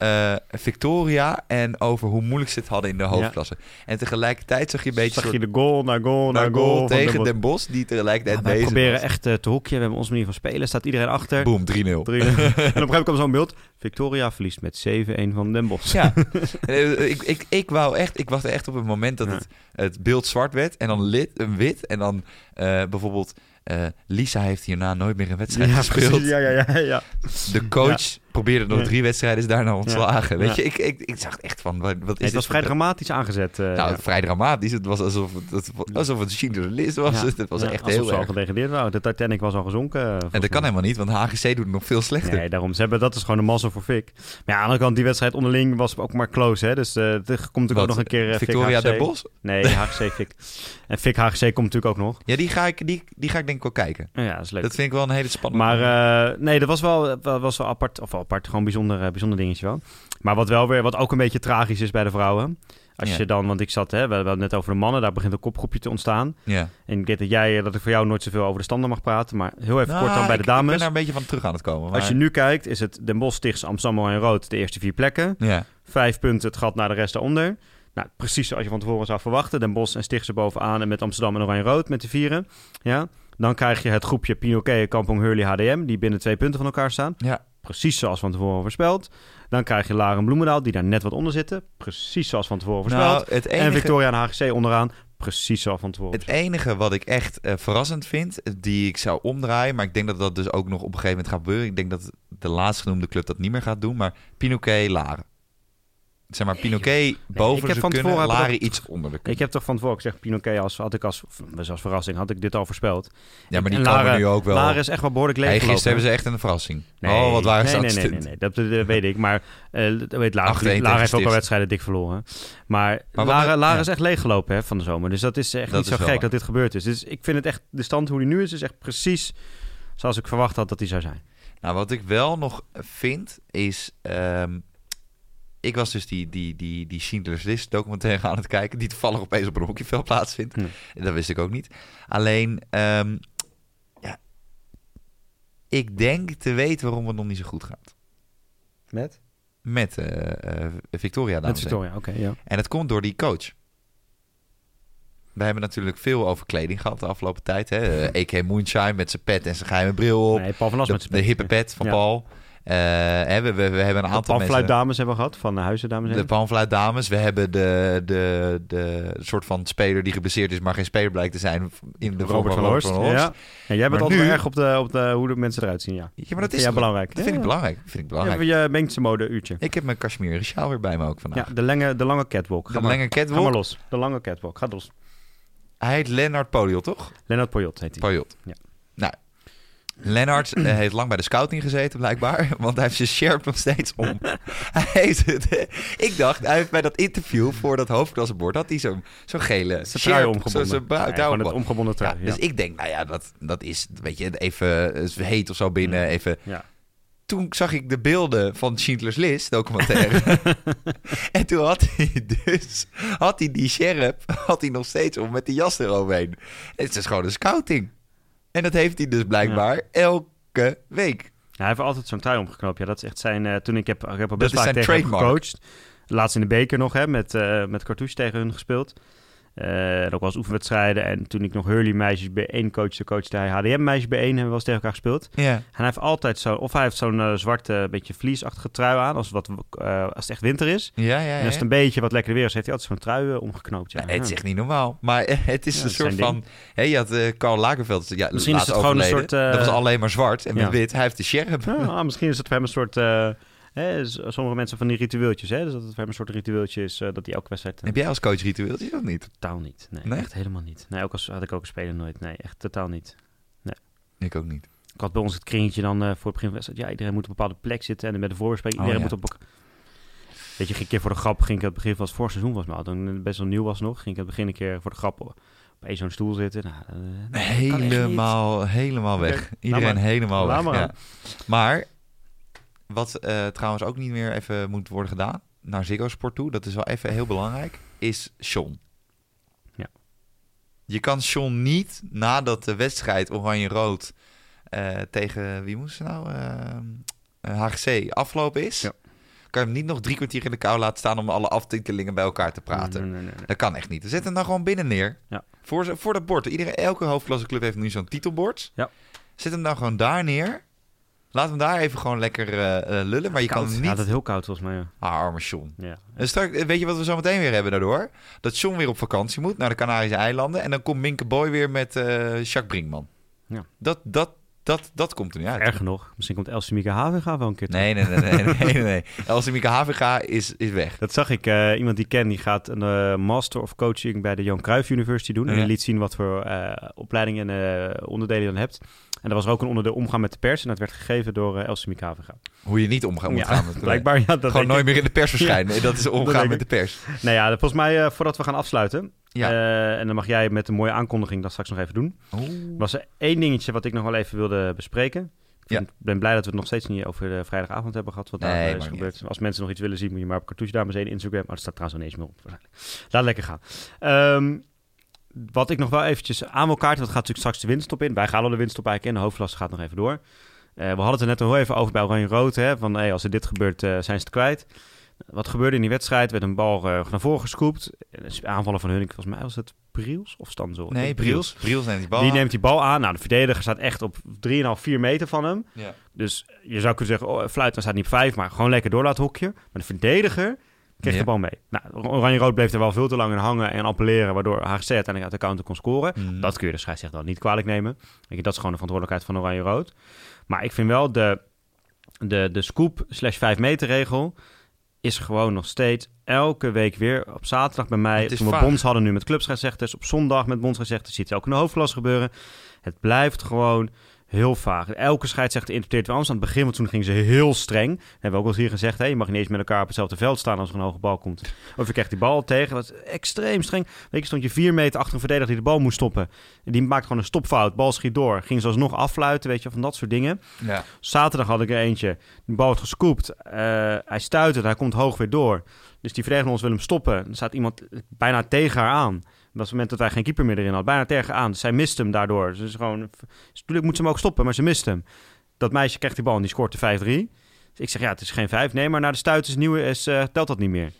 eh, Victoria en over hoe moeilijk ze het hadden in de hoofdklasse. En tegelijkertijd zag je een beetje... Zag je de goal naar goal naar naar goal. tegen Den Den Bosch... die tegelijkertijd Ja, bezig proberen was. echt eh, te hoekje. We hebben onze manier van spelen. Staat iedereen achter. Boom, 3-0. Drie- en op een gegeven moment kwam zo'n beeld. Victoria verliest met 7-1 van Den Bosch. Ja, Eh, ik, ik, ik wou echt, ik wachtte echt op het moment dat Ja. het, het beeld zwart werd en dan lit, een wit. En dan eh, bijvoorbeeld, eh, Lisa heeft hierna nooit meer een wedstrijd gespeeld. precies. Ja, ja, ja, ja. De coach probeerde nog Ja. drie wedstrijden, is daarna ontslagen. Ja. Weet je, ik, ik, ik zag echt van, wat, wat is het was vrij dramatisch aangezet. Nou, ja. vrij dramatisch. Het was alsof het, het, alsof het Schindler's List was. Ja. Het was Ja, echt alsof heel ze al erg. gedegradeerd waren. De Titanic was al gezonken. En dat kan helemaal niet, want HGC doet het nog veel slechter. Nee, daarom. Ze hebben, dat is gewoon een voor Fik. Maar ja, aan de andere kant, die wedstrijd onderling was ook maar close. Hè? Dus eh, er komt natuurlijk Wat, ook nog een keer eh, Victoria. Den Bosch? Nee, HGC Fik. En Fik HGC komt natuurlijk ook nog. Ja, die ga, ik, die, die ga ik denk ik wel kijken. Ja, dat is leuk. Dat vind ik wel een hele spannende. Maar eh, nee, dat was wel, was wel apart. Of wel apart, gewoon bijzonder, bijzonder dingetje wel. Maar wat wel weer, wat ook een beetje tragisch is bij de vrouwen. Als Ja. je dan, want ik zat, hè, we hadden het net over de mannen, daar begint een kopgroepje te ontstaan. ja. En ik weet dat jij, eh, dat ik voor jou nooit zoveel over de standen mag praten, maar heel even Nou, kort dan bij ik- de Ik dames. ben daar een beetje van terug aan het komen. Als je maar- nu kijkt, is het Den Bosch, Stichts, Amsterdam en Rood de eerste vier plekken. Ja. Vijf punten het gat naar de rest daaronder. Nou, precies zoals je van tevoren zou verwachten. Den Bosch en Stichts er bovenaan en met Amsterdam en Oranje-Rood met de vieren. Ja. Dan krijg je het groepje Pinoquet, Kampong, Hurley, HDM, die binnen twee punten van elkaar staan. Ja. Precies zoals van tevoren voorspeld. Dan krijg je Laren en Bloemendaal, die daar net wat onder zitten. Precies zoals van tevoren voorspeld. Nou, het En Victoria en HGC onderaan. Precies zoals van tevoren het enige wat ik echt eh, verrassend vind, die ik zou omdraaien, maar ik denk dat dat dus ook nog op een gegeven moment gaat gebeuren. Ik denk dat de laatst genoemde club dat niet meer gaat doen, maar Pinoquet, Laren. Zeg maar, Pinoquet ik boven van kunnen, heb ik iets onder de Ik kunnen. heb toch van tevoren gezegd, Pinoquet als, had ik als, dus als verrassing, had ik dit al voorspeld. Ja, maar die en komen nu ook wel. Laren is echt wel behoorlijk leeg hey, gisteren hebben ze echt een verrassing. Nee, oh, wat waren ze nee, nee, nee, nee, nee, dat, dat weet ik. Maar dat weet Lara, 8-1 tegen Lara heeft ook al wedstrijden dik verloren. Maar, Maar Lara, Lara ja. is echt leeggelopen hè, van de zomer. Dus dat is echt Dat niet is zo gek waar. dat dit gebeurd is. Dus ik vind het echt, de stand hoe die nu is, is echt precies zoals ik verwacht had dat die zou zijn. Nou, wat ik wel nog vind is. ehm, ik was dus die, die, die, die Schindler's List documentaire aan het kijken, die toevallig opeens op een hockeyveld plaatsvindt. Hm. Dat wist ik ook niet. Alleen, ehm, ja, ik denk te weten waarom het nog niet zo goed gaat. Met? Met eh, eh, Victoria, Met dames en heren. Victoria, oké. ja. En dat komt door die coach. We hebben natuurlijk veel over kleding gehad de afgelopen tijd. Hè? A.K. Moonshine met zijn pet en zijn geheime bril op. Nee, Paul van de, met de zijn hippe pet van Ja. Paul. Eh, we, we, we hebben een De aantal mensen... Panfluitdames hebben we gehad, van de Huizendames. De Panfluitdames. We hebben de, de, de soort van speler die geblesseerd is, maar geen speler blijkt te zijn in de Robert van Horst. Horst. Ja. Ja, jij bent Maar altijd nu- erg op, de, op de, hoe de mensen eruit zien, ja. Ja, maar dat vind is belangrijk. Dat vind Ja, ik belangrijk. Vind ik belangrijk. Je Mengse mode uurtje. Ik heb mijn cashmere sjaal weer bij me ook vandaag. Ja, de, lange, de lange catwalk. Ga, de maar, lange ga maar catwalk. los. De lange catwalk. Ga los. Hij heet Lennart Podiol, toch? Lennart Poyot heet hij. Pojot. Ja. Nou, Lennart eh, heeft lang bij de scouting gezeten, blijkbaar. Want hij heeft zijn shirt nog steeds om. hij heeft het, ik dacht, hij heeft bij dat interview voor dat hoofdklassebord... had hij zo'n zo'n gele trui zo- omgebonden. Zo'n brui- Ja, trui het omgebonden. omgebonden Ja, trui. dus ik denk, nou ja, dat, dat is, weet je, even eh, heet of zo binnen. Even. Ja. Toen zag ik de beelden van Schindler's List documentaire. en toen had hij dus, had hij die sheriff, had hij nog steeds om met die jas eroverheen. Het is gewoon een scouting. En dat heeft hij dus blijkbaar elke week. Ja, hij heeft altijd zo'n trui omgeknoopt. Ja, dat is echt zijn... eh, toen ik heb, ik heb al best vaak tegen hem gecoacht. Laatst in de beker nog, hè, met, eh met Cartouche tegen hun gespeeld. En ook wel eens oefenwedstrijden. En toen ik nog Hurley meisjes B1 coachte, coachte hij HDM meisjes B1. Hebben we wel eens tegen elkaar gespeeld. En hij heeft altijd zo... Of hij heeft zo'n eh, zwarte, beetje vliesachtige trui aan. Als, het wat, eh, als het echt winter is. Ja, ja, En ja. als het een beetje wat lekkerder weer is, heeft hij altijd zo'n trui omgeknoopt. Ja. Ja, het is echt niet normaal. Maar het is een soort van... Hé, je had Karl Lagerfeld, ja, Misschien is het gewoon een overleden. soort, Dat was alleen maar zwart en met wit. Hij heeft de sheriff. Misschien is het voor hem een soort... hè, sommige mensen van die ritueeltjes, hè? Dus dat het voor hem een soort ritueeltje is eh, dat hij elke wedstrijd... Heb jij als coach ritueeltjes of niet? Totaal niet. Nee, Nee? echt helemaal niet. Nee, ook als had ik ook een speler nooit. Nee, echt totaal niet. Ik ook niet. Ik had bij ons het kringetje dan eh, voor het begin van de wedstrijd. Ja, iedereen moet op een bepaalde plek zitten. En met de voorbespreking, Oh, iedereen ja. moet op... Weet je, ging een keer voor de grap, ging ik aan het begin van het voorseizoen was, maar toen het best wel nieuw was nog, ging ik het begin een keer voor de grap op, één zo'n stoel zitten. Nou, eh, nee. Helemaal, helemaal weg. Iedereen maar. helemaal weg. ja. Maar wat eh, trouwens ook niet meer even moet worden gedaan, naar Ziggo Sport toe, dat is wel even heel belangrijk, is Sean. Ja. Je kan Sean niet, nadat de wedstrijd Oranje-Rood eh, tegen, wie moest ze nou? Eh, HGC afgelopen is, Ja. kan je hem niet nog drie kwartier in de kou laten staan om alle aftitelingen bij elkaar te praten. Nee, nee, nee. Dat kan echt niet. Zet hem dan gewoon binnen neer. Ja. Voor, voor dat bord. Iedereen, elke hoofdklasseclub heeft nu zo'n titelbord. Ja. Zet hem dan gewoon daar neer. Laat hem daar even gewoon lekker eh, eh, lullen. Maar je Koud. kan niet... dat is heel koud volgens mij. Ja. Ah, arme Sean. Ja. En straks, eh, weet je wat we zo meteen weer hebben daardoor? Dat Sean weer op vakantie moet naar de Canarische eilanden. En dan komt Minke Boy weer met Jacques Brinkman. Ja. Dat, dat, dat, dat komt er nu uit. Erger nog, misschien komt Elsie Mieke Havenga wel een keer terug. Nee, nee, nee, nee, nee, nee. nee. Elsie Mieke Havenga is, is weg. Dat zag ik. iemand die ik ken, die gaat een Master of Coaching bij de Johan Cruijff University doen. En die liet zien wat voor opleidingen en onderdelen je dan hebt. En er was ook een onderdeel omgaan met de pers. En dat werd gegeven door eh, Elsie Mieke Havenga. Hoe je niet omgaan moet Ja, gaan. met Blijkbaar, ja. Dat Gewoon nooit ik. meer in de pers verschijnen. Dat is omgaan met de pers. Nou ja, volgens mij, eh, voordat we gaan afsluiten. Ja. eh, en dan mag jij met een mooie aankondiging dat straks nog even doen. Was er één dingetje wat ik nog wel even wilde bespreken. Ik ben blij dat we het nog steeds niet over de vrijdagavond hebben gehad. Wat daar Nee, is niet gebeurd. Als mensen nog iets willen zien, moet je maar op Cartouche Dames 1 Instagram. Maar dat staat trouwens nog niet eens meer op. Laat lekker gaan. Ehm, wat ik nog wel eventjes aan wil kaarten, dat gaat natuurlijk straks de winststop in. Wij gaan al de winststop eigenlijk in. De hoofdklasse gaat nog even door. Eh, we hadden het er net al even over bij Oranje-Rood. Hè, van hey, als er dit gebeurt, eh, zijn ze het kwijt. Wat gebeurde in die wedstrijd? werd een bal eh, naar voren gescoopt. Aanvallen van hun, volgens mij was het Briels of Stanzel? Ik Nee, Briels. Briels neemt die bal Die aan. neemt die bal aan. Nou, de verdediger staat echt op 3,5, 4 meter van hem. Ja. Dus je zou kunnen zeggen, oh, fluit, dan staat niet op 5, maar gewoon lekker door laten hokje. Maar de verdediger kreeg Ja. de bal mee. Nou, Oranje-Rood bleef er wel veel te lang in hangen en appelleren, waardoor HGC uiteindelijk uit de counter kon scoren. Mhm. Dat kun je de scheidsrechter dan niet kwalijk nemen. Je, dat is gewoon de verantwoordelijkheid van Oranje-Rood. Maar ik vind wel de, de, de scoop slash 5 meter regel is gewoon nog steeds elke week weer op zaterdag bij mij. Het is Toen we vaag. bonds hadden nu met clubscheidsrechters, op zondag met bondsscheidsrechters, ziet het ook in de hoofdklasse gebeuren. Het blijft gewoon Heel vaag. Elke scheidsrechter interpreteert wel anders. Aan het begin, want toen gingen ze heel streng. Hebben we ook al eens hier gezegd, hè, je mag niet eens met elkaar op hetzelfde veld staan als er een hoge bal komt. Of je krijgt die bal tegen. Dat is extreem streng. Weet je, stond je vier meter achter een verdediger die de bal moest stoppen. En die maakt gewoon een stopfout. Bal schiet door. Ging ze alsnog affluiten, weet je, van dat soort dingen. Ja. Zaterdag had ik er eentje. De bal wordt gescoopt. Eh, hij stuit het. Hij komt hoog weer door. Dus die verdediger ons wil hem stoppen. Dan staat iemand bijna tegen haar aan. Was het moment dat wij geen keeper meer erin hadden. Bijna tegen haar aan. Dus zij mist hem daardoor. Dus gewoon, natuurlijk moet ze hem ook stoppen, maar ze mist hem. Dat meisje krijgt die bal en die scoort de 5-3. Dus ik zeg, ja, het is geen 5. Nee, maar na de stuit is nieuwe is, eh, telt dat niet meer.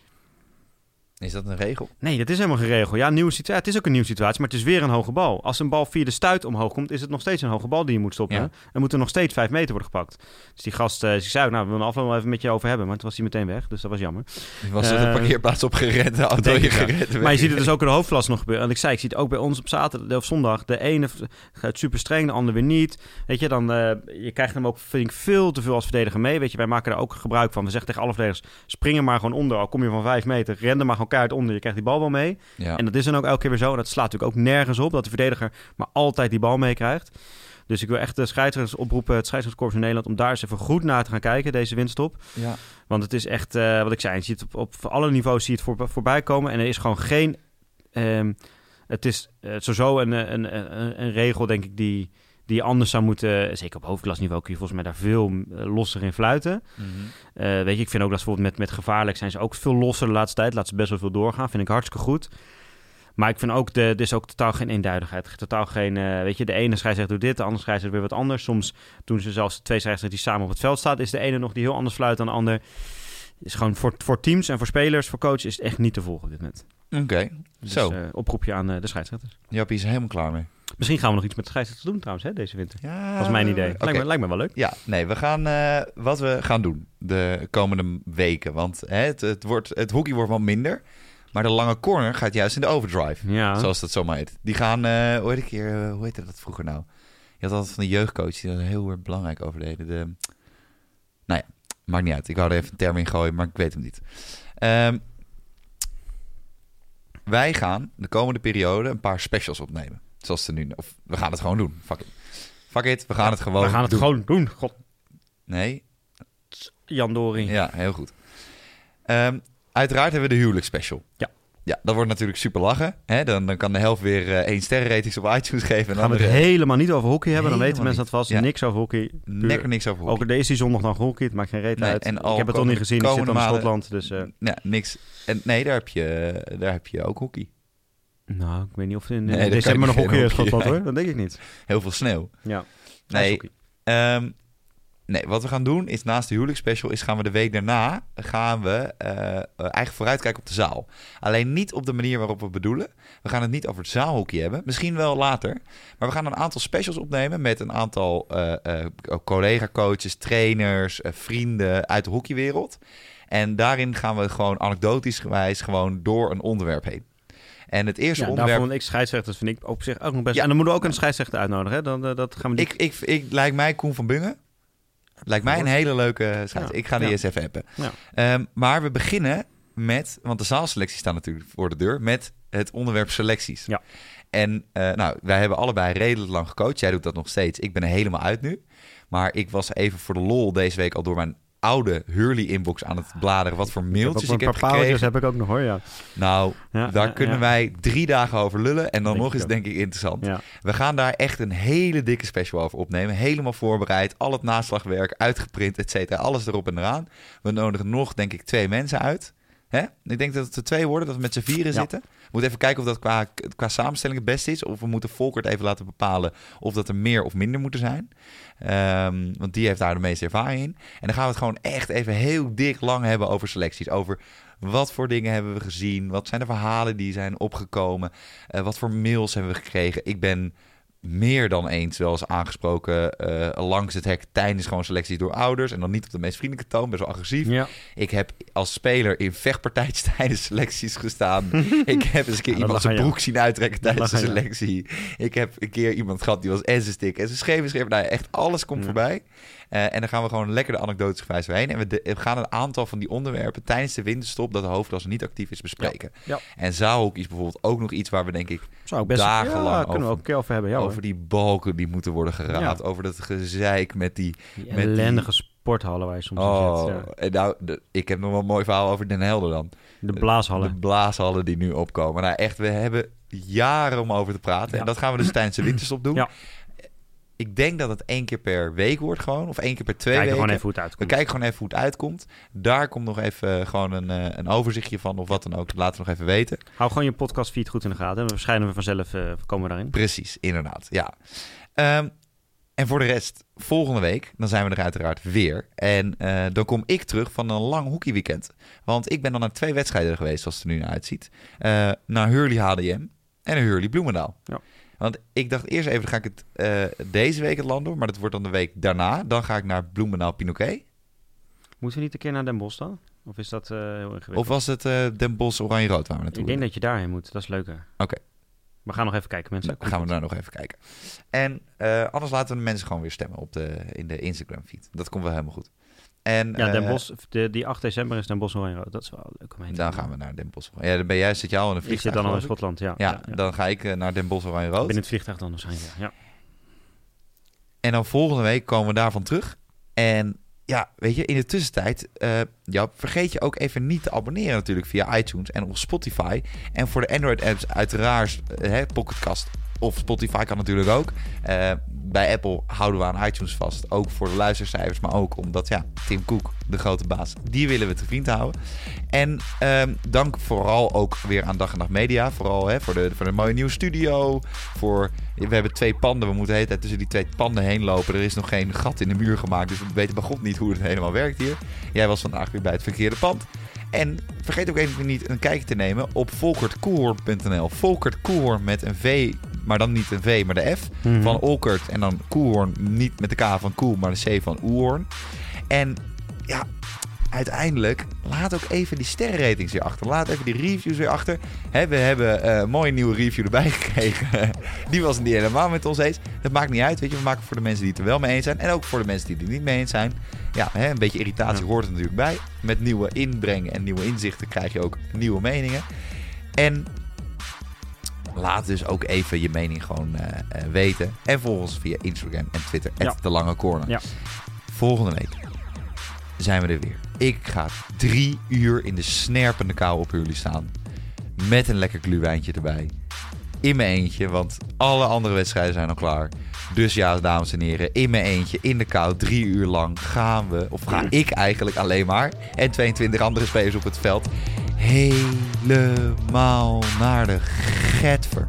Is dat een regel? Nee, dat is helemaal geen regel. Ja, nieuwe situatie. het is ook een nieuwe situatie, maar het is weer een hoge bal. Als een bal via de stuit omhoog komt, is het nog steeds een hoge bal die je moet stoppen. Ja. En moet er nog steeds 5 meter worden gepakt. Dus die gast, uh, zei ook, nou, we willen afloop wel even met je over hebben. Maar toen was hij meteen weg, dus dat was jammer. Was er de Eh, parkeerplaats op gerend, de auto gerend. Maar je ziet het dus ook in de hoofdklas nog gebeuren. En ik zei, ik zie het ook bij ons op zaterdag of zondag. De ene gaat super streng, de ander weer niet. Weet je, dan uh, je krijgt hem ook vind ik veel te veel als verdediger mee. Weet je, wij maken daar ook gebruik van. We zeggen tegen alle verdedigers, spring er maar gewoon onder. Al kom je van vijf meter, ren er maar gewoon keihard onder. Je krijgt die bal wel mee. Ja. En dat is dan ook elke keer weer zo. En dat slaat natuurlijk ook nergens op dat de verdediger maar altijd die bal meekrijgt. Dus ik wil echt de scheidsrechters oproepen, het scheidsrechterskorps in Nederland, om daar eens even goed naar te gaan kijken, deze winststop. ja. Want het is echt, uh, wat ik zei, je ziet op, op alle niveaus zie je het voor, voorbij komen. En er is gewoon geen, um, het is uh, sowieso een, een, een, een, regel, denk ik, die, die je anders zou moeten... Zeker op hoofdklasniveau kun je volgens mij daar veel uh, losser in fluiten. Mm -hmm. weet je, ik vind ook dat ze bijvoorbeeld met, met gevaarlijk zijn ze ook veel losser de laatste tijd. Laten ze best wel veel doorgaan, vind ik hartstikke goed. Maar ik vind ook, de, er is ook totaal geen eenduidigheid. Totaal geen, uh, weet je, de ene scheidsrechter doet dit, de andere scheidsrechter weer wat anders. Soms doen ze zelfs twee scheidsrechters die samen op het veld staan. Is de ene nog die heel anders fluit dan de ander. Is gewoon voor, voor teams en voor spelers, voor coaches, is het echt niet te volgen op dit moment. Oké, okay. dus, zo. Uh, oproepje aan uh, de scheidsrechters. Jappie is er helemaal klaar mee. Misschien gaan we nog iets met scheidsrechters doen trouwens, hè, deze winter. Ja, Dat is mijn idee. okay. Lijkt, me, lijkt me wel leuk. Ja, nee, we gaan uh, wat we gaan doen de komende weken. Want hè, het, het, wordt, het hockey wordt wat minder. Maar de lange corner gaat juist in de overdrive. Ja. Zoals dat zomaar heet. Die gaan, uh, hoe heet ik keer, uh, hoe heette dat vroeger nou? Je had altijd van de jeugdcoach die dat heel erg belangrijk over deden. De, nou ja, maakt niet uit. Ik wou er even een term in gooien, maar ik weet hem niet. Um, wij gaan de komende periode een paar specials opnemen. Zoals ze nu, of we gaan het gewoon doen. Fuck it. Fuck it, we gaan ja, het gewoon We gaan het doen. gewoon doen. God, Nee, Jan Doring. ja, heel goed. Um, uiteraard hebben we de huwelijksspecial. Ja. Ja, dat wordt natuurlijk super lachen. Hè? Dan, dan kan de helft weer uh, één sterrenratings op iTunes geven. En gaan we het helemaal niet over hockey hebben. Dan weten mensen dat vast. Ja. Niks over hockey. Lekker niks over hockey. Ook deze zondag nog hockey. Het maakt geen reet Nee, uit. en ik al heb het toch komende- niet gezien. Ik zit dan in Schotland. Dus, eh, Ja, niks. En nee, daar heb je, daar heb je ook hockey. Nou, ik weet niet of in Nee, december nog hockey is hockey, hoor. Dat denk ik niet. Heel veel sneeuw. Ja. Nee. Ehm, nee, wat we gaan doen is naast de huwelijksspecial... is gaan we de week daarna gaan we eh, eh, eigenlijk vooruitkijken op de zaal. Alleen niet op de manier waarop we bedoelen. We gaan het niet over het zaalhockey hebben. Misschien wel later. Maar we gaan een aantal specials opnemen... met een aantal eh, collega-coaches, trainers, vrienden uit de hockeywereld. En daarin gaan we gewoon anekdotisch gewijs... gewoon door een onderwerp heen. En het eerste Ja, onderwerp... daarvan ik scheidsrechters vind ik op zich ook nog best. Ja. En dan moeten we ook een scheidsrechter uitnodigen. Hè? Dan, eh, dat gaan we. Ik, ik, ik, lijkt mij Koen van Bungen. Lijkt mij een hele leuke scheids. Ja. Ik ga die eens even appen. Ehm, maar we beginnen met, want de zaalselectie staat natuurlijk voor de deur, met het onderwerp selecties. Ja. En eh, nou, wij hebben allebei redelijk lang gecoacht. Jij doet dat nog steeds. Ik ben er helemaal uit nu. Maar ik was even voor de lol deze week al door mijn oude Hurley-inbox aan het bladeren. Wat voor mailtjes ik heb paar paaltjes gekregen. heb ik ook nog hoor. Ja. Nou, Ja, daar ja, kunnen ja. wij drie dagen over lullen. En dan Denk nog ik eens denk ik interessant. We gaan daar echt een hele dikke special over opnemen. Helemaal voorbereid. Al het naslagwerk uitgeprint, et cetera. Alles erop en eraan. We nodigen nog, denk ik, twee mensen uit. Hè? Ik denk dat het er twee worden, dat we met z'n vieren Ja. zitten. We moeten even kijken of dat qua, qua samenstelling het beste is. Of we moeten Volkert even laten bepalen of dat er meer of minder moeten zijn. Ehm, want die heeft daar de meeste ervaring in. En dan gaan we het gewoon echt even heel dik lang hebben over selecties. Over wat voor dingen hebben we gezien? Wat zijn de verhalen die zijn opgekomen? Eh, wat voor mails hebben we gekregen? Ik ben meer dan eens wel eens aangesproken eh, langs het hek tijdens gewoon selecties door ouders. En dan niet op de meest vriendelijke toon, best wel agressief. Ja. Ik heb als speler in vechtpartijtjes tijdens selecties gestaan. ik heb eens een keer Ja, iemand zijn broek zien uittrekken tijdens de selectie. Ik heb een keer iemand gehad die was en zijn stick en ze schreven, schreven. Nou, echt alles komt Ja. voorbij. Eh, en dan gaan we gewoon lekker de anekdotes gewijs heen. En we, de- we gaan een aantal van die onderwerpen tijdens de winterstop, dat de hoofdklasse niet actief is, bespreken. Ja. En zaalhoek is bijvoorbeeld ook nog iets waar we denk ik Zou ik best Dagenlang ja, kunnen we over- ook een keer over hebben. Ja, over die balken die moeten worden geraapt. Ja. Over dat gezeik met die... Die met die- ellendige sporthallen waar je soms Oh, zit. ja. en nou, de- ik heb nog wel een mooi verhaal over Den Helder dan. De blaashallen. De blaashallen die nu opkomen. Nou echt, we hebben jaren om over te praten. Ja. En dat gaan we dus tijdens de winterstop doen. Ja. Ik denk dat het één keer per week wordt gewoon. Of één keer per twee Kijken weken. gewoon even hoe het We uitkomt. kijken gewoon even hoe het uitkomt. Daar komt nog even eh, gewoon een, eh, een overzichtje van of wat dan ook. Laten we nog even weten. Hou gewoon je podcastfeed goed in de gaten. En dan verschijnen we vanzelf, eh, komen we daarin. Precies, inderdaad. Ja. Ehm, en voor de rest, volgende week, dan zijn we er uiteraard weer. En eh, dan kom ik terug van een lang hockeyweekend. Want ik ben dan naar twee wedstrijden geweest, zoals het er nu naar uitziet. Eh, naar Hurley HDM en naar Hurley Bloemendaal. Ja. Want ik dacht eerst even, ga ik het eh, deze week het land door. Maar dat wordt dan de week daarna. Dan ga ik naar Bloemendaal Pinoquet. Moeten we niet een keer naar Den Bosch dan? Of is dat eh, heel ingewikkeld? Of was het eh, Den Bosch Oranje-Rood waar we naartoe ik denk dat je daarheen moet. Dat is leuker. Oké. We gaan nog even kijken, mensen. Dan gaan we daar nog even kijken. En anders laten we de mensen gewoon weer stemmen op de, in de Instagram feed. Dat komt wel helemaal goed. En, Ja, Den eh, Bosch, de, die 8 december is Den Bosch Oranje Rood. Dat is wel leuk om heen te Dan gaan we naar Den Bosch. Ja, dan ben jij, zit jij al in een Ik vliegtuig. zit dan al in ik? Schotland, ja. Ja, dan ga ik eh, naar Den Bosch Oranje Rood. Binnen het vliegtuig dan waarschijnlijk, ja. ja. En dan volgende week komen we daarvan terug. En ja, weet je, in de tussentijd, eh ja, vergeet je ook even niet te abonneren natuurlijk via iTunes en op Spotify. En voor de Android-apps uiteraard hè, Pocketcast of Spotify kan natuurlijk ook. Eh, bij Apple houden we aan iTunes vast, ook voor de luistercijfers, maar ook omdat ja, Tim Cook, de grote baas, die willen we te vriend houden. En ehm, dank vooral ook weer aan Dag en Nacht Media, vooral hè, voor, de, voor de mooie nieuwe studio, voor we hebben twee panden. We moeten de hele tijd tussen die twee panden heen lopen. Er is nog geen gat in de muur gemaakt. Dus we weten bij God niet hoe het helemaal werkt hier. Jij was vandaag weer bij het verkeerde pand. En vergeet ook even niet een kijkje te nemen op volkertkoelhoorn.nl. Volkert met een V, maar dan niet een V, maar de F. Mhm. Van Olkert en dan Koelhoorn, niet met de K van Koel, maar de C van Oehoorn. En ja, uiteindelijk, laat ook even die sterrenratings weer achter. Laat even die reviews weer achter. We hebben eh, een mooie nieuwe review erbij gekregen. die was niet helemaal met ons eens. Dat maakt niet uit, weet je. We maken voor de mensen die het er wel mee eens zijn. En ook voor de mensen die het er niet mee eens zijn. Ja, een beetje irritatie Ja. hoort er natuurlijk bij. Met nieuwe inbrengen en nieuwe inzichten krijg je ook nieuwe meningen. En laat dus ook even je mening gewoon eh, eh, weten. En volg ons via Instagram en Twitter. Ja. De Lange Corner. Ja. Volgende week zijn we er weer. Ik ga drie uur in de snerpende kou op jullie staan. Met een lekker gluwijntje erbij. In mijn eentje, want alle andere wedstrijden zijn al klaar. Dus ja, dames en heren, in mijn eentje, in de kou, drie uur lang gaan we, of ga ik eigenlijk alleen maar, en 22 andere spelers op het veld, helemaal naar de getver.